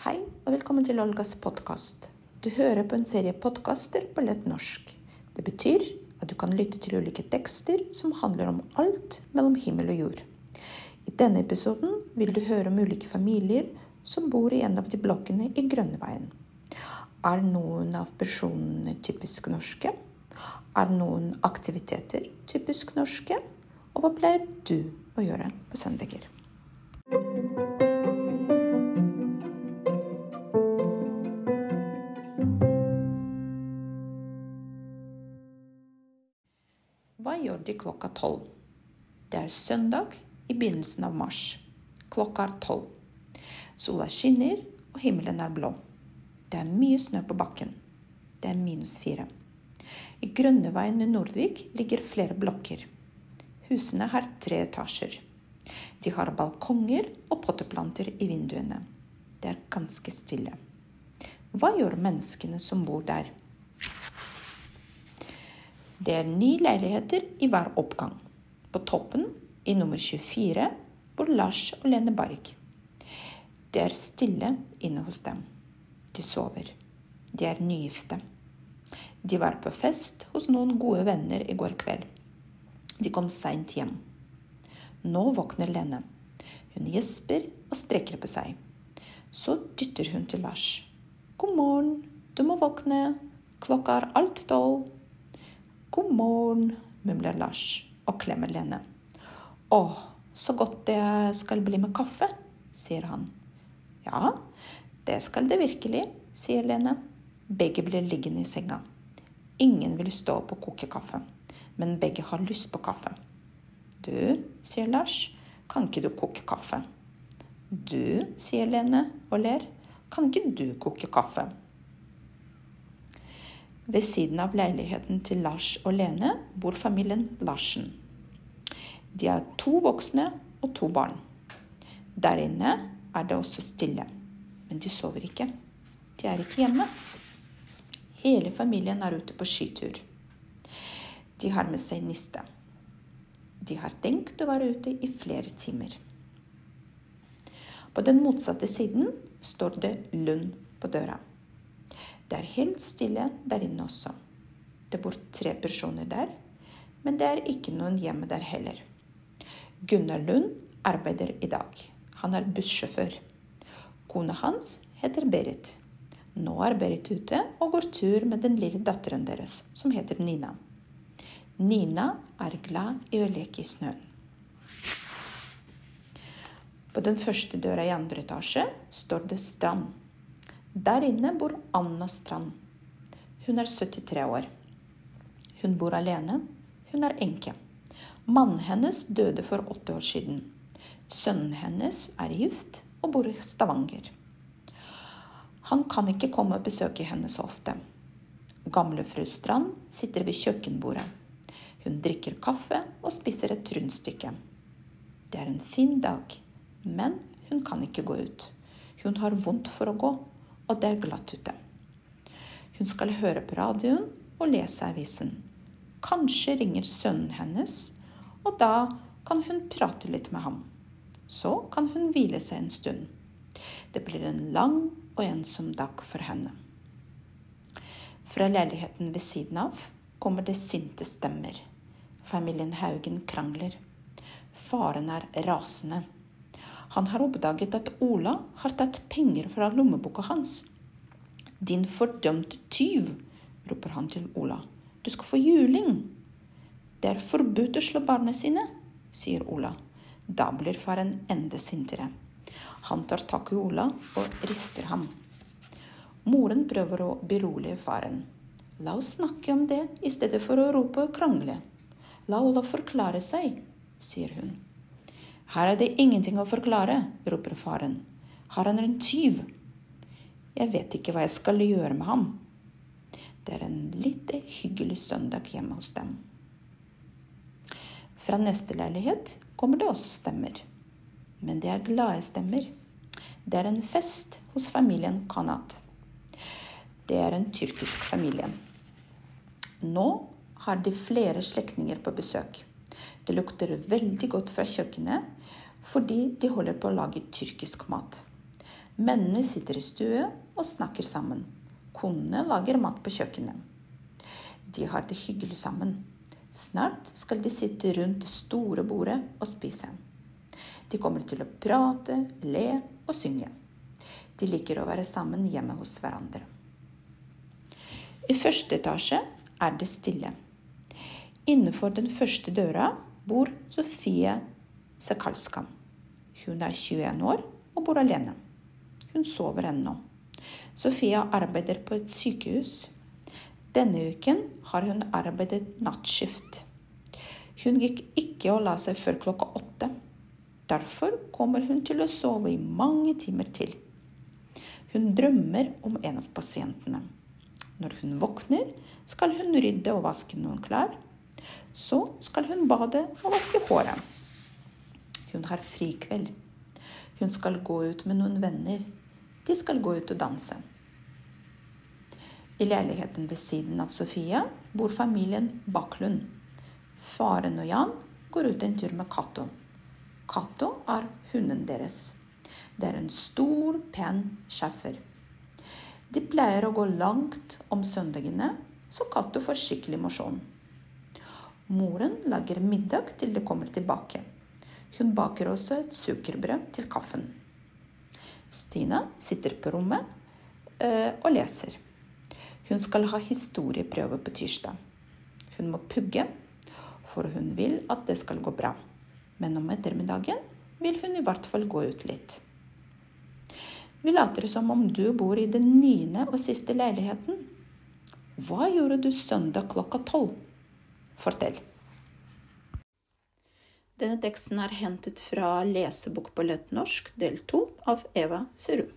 Hei, og velkommen til Olgas podkast. Du hører på en serie podkaster på lett norsk. Det betyr at du kan lytte til ulike tekster som handler om alt mellom himmel og jord. I denne episoden vil du høre om ulike familier som bor i en av de blokkene i Grønneveien. Er noen av personene typisk norske? Er noen aktiviteter typisk norske? Og hva pleier du å gjøre på søndager? Klokka tolv? Det er søndag i begynnelsen av mars. Klokka er tolv. Sola skinner, og himmelen er blå. Det er mye snø på bakken. Det er minus fire. I Grønneveien i Nordvik ligger flere blokker. Husene har tre etasjer. De har balkonger og potteplanter i vinduene. Det er ganske stille. Hva gjør menneskene som bor der? Det er ni leiligheter i hver oppgang. På toppen, i nummer 24, bor Lars og Lene Barg. Det er stille inne hos dem. De sover. De er nygifte. De var på fest hos noen gode venner i går kveld. De kom seint hjem. Nå våkner Lene. Hun gjesper og strekker på seg. Så dytter hun til Lars. God morgen, du må våkne. Klokka er alt tolv. God morgen, mumler Lars og klemmer Lene. Å, så godt det skal bli med kaffe, sier han. Ja, det skal det virkelig, sier Lene. Begge blir liggende i senga. Ingen vil stå opp og koke kaffe, men begge har lyst på kaffe. Du, sier Lars, kan ikke du koke kaffe? Du, sier Lene og ler, kan ikke du koke kaffe? Ved siden av leiligheten til Lars og Lene bor familien Larsen. De har to voksne og to barn. Der inne er det også stille, men de sover ikke. De er ikke hjemme. Hele familien er ute på skitur. De har med seg niste. De har tenkt å være ute i flere timer. På den motsatte siden står det Lund på døra. Det er helt stille der inne også. Det bor tre personer der, men det er ikke noen hjemme der heller. Gunnar Lund arbeider i dag. Han er bussjåfør. Kona hans heter Berit. Nå er Berit ute og går tur med den lille datteren deres, som heter Nina. Nina er glad i å leke i snøen. På den første døra i andre etasje står det Strand. Der inne bor Anna Strand. Hun er 73 år. Hun bor alene. Hun er enke. Mannen hennes døde for åtte år siden. Sønnen hennes er gift og bor i Stavanger. Han kan ikke komme og besøke henne så ofte. Gamle fru Strand sitter ved kjøkkenbordet. Hun drikker kaffe og spiser et rundstykke. Det er en fin dag, men hun kan ikke gå ut. Hun har vondt for å gå og det er glatt ute. Hun skal høre på radioen og lese avisen. Kanskje ringer sønnen hennes, og da kan hun prate litt med ham. Så kan hun hvile seg en stund. Det blir en lang og ensom dag for henne. Fra leiligheten ved siden av kommer det sinte stemmer. Familien Haugen krangler. Faren er rasende. Han har oppdaget at Ola har tatt penger fra lommeboka hans. Din fordømte tyv, roper han til Ola. Du skal få juling. Det er forbudt å slå barna sine, sier Ola. Da blir faren enda sintere. Han tar tak i Ola og rister ham. Moren prøver å berolige faren. La oss snakke om det i stedet for å rope og krangle. La Ola forklare seg, sier hun. Her er det ingenting å forklare, roper faren. Er han en tyv. Jeg vet ikke hva jeg skal gjøre med ham. Det er en litt hyggelig søndag hjemme hos dem. Fra neste leilighet kommer det også stemmer. Men det er glade stemmer. Det er en fest hos familien Kanat. Det er en tyrkisk familie. Nå har de flere slektninger på besøk. Det lukter veldig godt fra kjøkkenet fordi de holder på å lage tyrkisk mat. Mennene sitter i stue og snakker sammen. Konene lager mat på kjøkkenet. De har det hyggelig sammen. Snart skal de sitte rundt det store bordet og spise. De kommer til å prate, le og synge. De liker å være sammen hjemme hos hverandre. I første etasje er det stille. Innenfor den første døra bor Sofie Sekalska. Hun er 21 år og bor alene. Hun sover ennå. Sofia arbeider på et sykehus. Denne uken har hun arbeidet nattskift. Hun gikk ikke og la seg før klokka åtte. Derfor kommer hun til å sove i mange timer til. Hun drømmer om en av pasientene. Når hun våkner, skal hun rydde og vaske noen klær. Så skal hun bade og vaske håret. Hun har frikveld. Hun skal gå ut med noen venner. De skal gå ut og danse. I leiligheten ved siden av Sofia bor familien Baklund. Faren og Jan går ut en tur med Cato. Cato er hunden deres. Det er en stor, pen schæfer. De pleier å gå langt om søndagene, så Cato får skikkelig mosjon. Moren lager middag til de kommer tilbake. Hun baker også et sukkerbrød til kaffen. Stina sitter på rommet øh, og leser. Hun skal ha historieprøve på tirsdag. Hun må pugge, for hun vil at det skal gå bra. Men om ettermiddagen vil hun i hvert fall gå ut litt. Vi later som om du bor i den niende og siste leiligheten. Hva gjorde du søndag klokka tolv? Fortell. Denne teksten er hentet fra Lesebok på lettnorsk del to av Eva Serud.